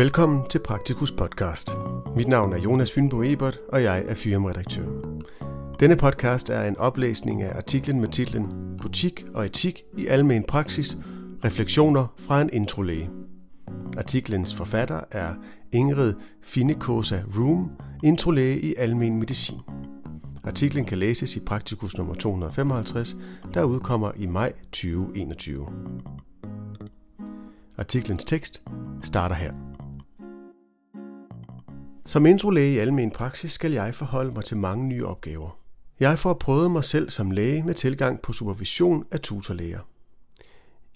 Velkommen til Praktikus podcast. Mit navn er Jonas Fynbo Ebert, og jeg er firmaredaktør. Denne podcast er en oplæsning af artiklen med titlen Butik og etik i almen praksis – Refleksioner fra en introlæge. Artiklens forfatter er Ingrid Finnekosa Room, introlæge i almen medicin. Artiklen kan læses i Praktikus nummer 255, der udkommer i maj 2021. Artiklens tekst starter her. Som introlæge i almen praksis skal jeg forholde mig til mange nye opgaver. Jeg får prøvet mig selv som læge med tilgang på supervision af tutorlæger.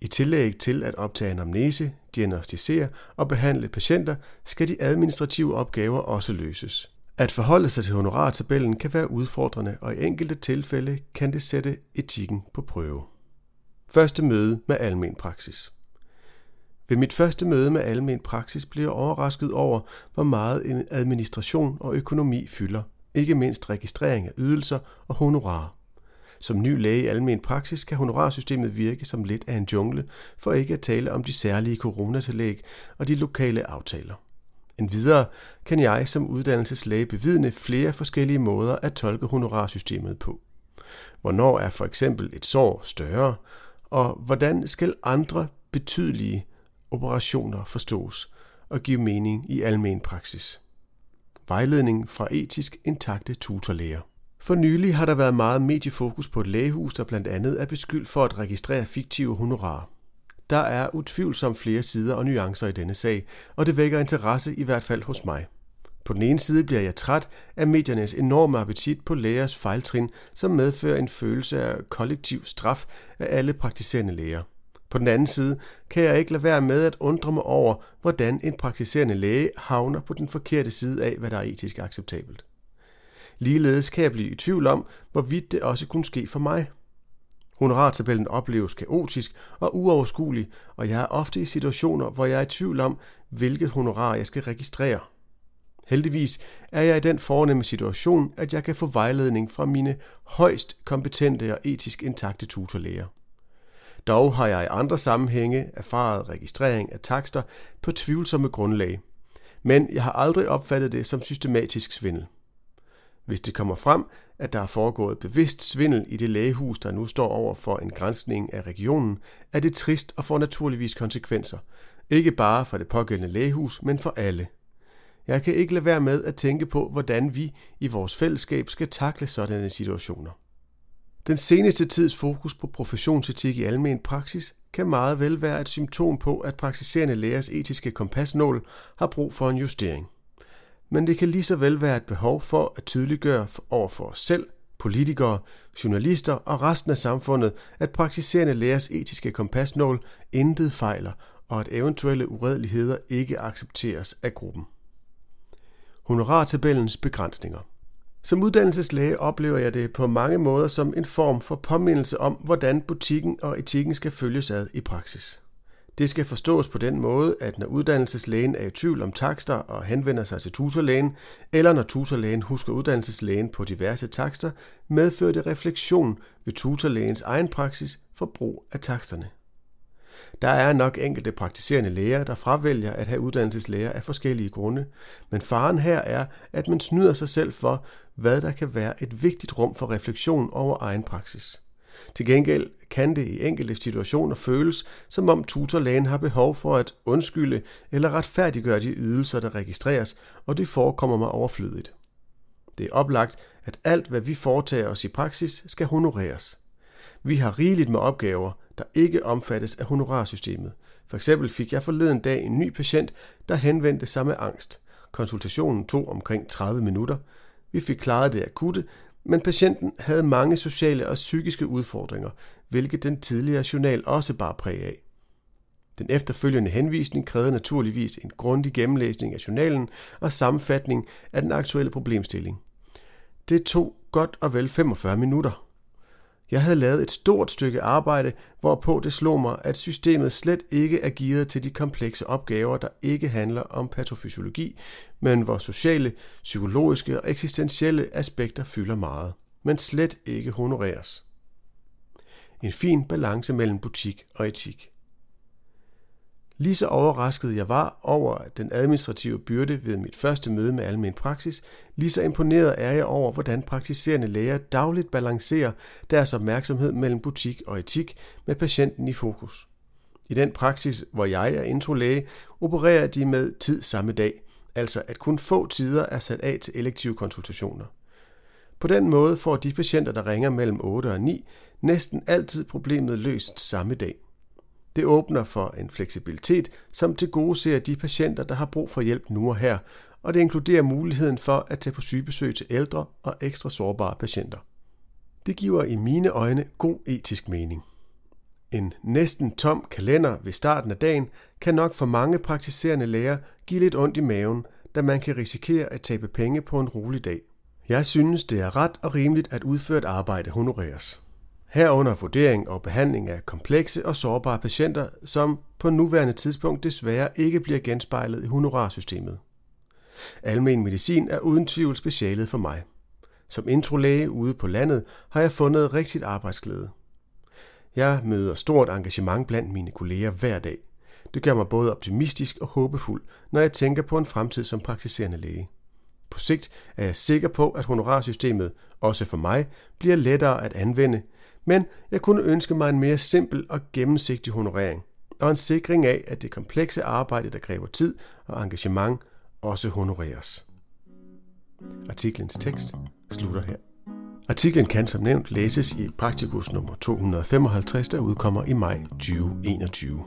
I tillæg til at optage anamnese, diagnostisere og behandle patienter, skal de administrative opgaver også løses. At forholde sig til honorartabellen kan være udfordrende, og i enkelte tilfælde kan det sætte etikken på prøve. Første møde med almen praksis. Ved mit første møde med almen praksis blev jeg overrasket over, hvor meget en administration og økonomi fylder, ikke mindst registrering af ydelser og honorarer. Som ny læge i almen praksis kan honorarsystemet virke som lidt af en jungle, for ikke at tale om de særlige coronatillæg og de lokale aftaler. En videre kan jeg som uddannelseslæge bevidne flere forskellige måder at tolke honorarsystemet på. Hvornår er for eksempel et sår større, og hvordan skal andre betydelige operationer forstås og give mening i almen praksis? Vejledning fra etisk intakte tutorlæger. For nylig har der været meget mediefokus på et lægehus, der blandt andet er beskyldt for at registrere fiktive honorarer. Der er utvivlsomt flere sider og nuancer i denne sag, og det vækker interesse i hvert fald hos mig. På den ene side bliver jeg træt af mediernes enorme appetit på lægers fejltrin, som medfører en følelse af kollektiv straf af alle praktiserende læger. På den anden side kan jeg ikke lade være med at undre mig over, hvordan en praktiserende læge havner på den forkerte side af, hvad der er etisk acceptabelt. Ligeledes kan jeg blive i tvivl om, hvorvidt det også kunne ske for mig. Honorartabellen opleves kaotisk og uoverskuelig, og jeg er ofte i situationer, hvor jeg er i tvivl om, hvilket honorar jeg skal registrere. Heldigvis er jeg i den fornemme situation, at jeg kan få vejledning fra mine højst kompetente og etisk intakte tutorlæger. Dog har jeg i andre sammenhænge erfaret registrering af takster på tvivlsomme grundlag, men jeg har aldrig opfattet det som systematisk svindel. Hvis det kommer frem, at der er foregået bevidst svindel i det lægehus, der nu står over for en grænsning af regionen, er det trist og får naturligvis konsekvenser. Ikke bare for det pågældende lægehus, men for alle. Jeg kan ikke lade være med at tænke på, hvordan vi i vores fællesskab skal takle sådanne situationer. Den seneste tids fokus på professionsetik i almen praksis kan meget vel være et symptom på, at praktiserende lægers etiske kompasnål har brug for en justering men det kan lige så vel være et behov for at tydeliggøre over for os selv, politikere, journalister og resten af samfundet, at praktiserende lægers etiske kompasnål intet fejler, og at eventuelle uredeligheder ikke accepteres af gruppen. Honorartabellens begrænsninger som uddannelseslæge oplever jeg det på mange måder som en form for påmindelse om, hvordan butikken og etikken skal følges ad i praksis. Det skal forstås på den måde, at når uddannelseslægen er i tvivl om takster og henvender sig til tutorlægen, eller når tutorlægen husker uddannelseslægen på diverse takster, medfører det refleksion ved tutorlægens egen praksis for brug af taksterne. Der er nok enkelte praktiserende læger, der fravælger at have uddannelseslæger af forskellige grunde, men faren her er, at man snyder sig selv for, hvad der kan være et vigtigt rum for refleksion over egen praksis. Til gengæld kan det i enkelte situationer føles, som om tutorlægen har behov for at undskylde eller retfærdiggøre de ydelser, der registreres, og det forekommer mig overflødigt. Det er oplagt, at alt, hvad vi foretager os i praksis, skal honoreres. Vi har rigeligt med opgaver, der ikke omfattes af honorarsystemet. For eksempel fik jeg forleden dag en ny patient, der henvendte sig med angst. Konsultationen tog omkring 30 minutter. Vi fik klaret det akutte, men patienten havde mange sociale og psykiske udfordringer, hvilket den tidligere journal også bar præg af. Den efterfølgende henvisning krævede naturligvis en grundig gennemlæsning af journalen og sammenfatning af den aktuelle problemstilling. Det tog godt og vel 45 minutter. Jeg havde lavet et stort stykke arbejde, hvorpå det slog mig, at systemet slet ikke er gearet til de komplekse opgaver, der ikke handler om patofysiologi, men hvor sociale, psykologiske og eksistentielle aspekter fylder meget, men slet ikke honoreres. En fin balance mellem butik og etik. Lige så overrasket jeg var over den administrative byrde ved mit første møde med almen praksis, lige så imponeret er jeg over, hvordan praktiserende læger dagligt balancerer deres opmærksomhed mellem butik og etik med patienten i fokus. I den praksis, hvor jeg er introlæge, opererer de med tid samme dag, altså at kun få tider er sat af til elektive konsultationer. På den måde får de patienter, der ringer mellem 8 og 9, næsten altid problemet løst samme dag. Det åbner for en fleksibilitet, som til gode ser de patienter, der har brug for hjælp nu og her, og det inkluderer muligheden for at tage på sygebesøg til ældre og ekstra sårbare patienter. Det giver i mine øjne god etisk mening. En næsten tom kalender ved starten af dagen kan nok for mange praktiserende læger give lidt ondt i maven, da man kan risikere at tabe penge på en rolig dag. Jeg synes, det er ret og rimeligt at udført arbejde honoreres. Herunder vurdering og behandling af komplekse og sårbare patienter, som på nuværende tidspunkt desværre ikke bliver genspejlet i honorarsystemet. Almen medicin er uden tvivl specialet for mig. Som introlæge ude på landet har jeg fundet rigtigt arbejdsglæde. Jeg møder stort engagement blandt mine kolleger hver dag. Det gør mig både optimistisk og håbefuld, når jeg tænker på en fremtid som praktiserende læge. På sigt er jeg sikker på, at honorarsystemet, også for mig, bliver lettere at anvende, men jeg kunne ønske mig en mere simpel og gennemsigtig honorering, og en sikring af, at det komplekse arbejde, der kræver tid og engagement, også honoreres. Artiklens tekst slutter her. Artiklen kan som nævnt læses i Praktikus nummer 255, der udkommer i maj 2021.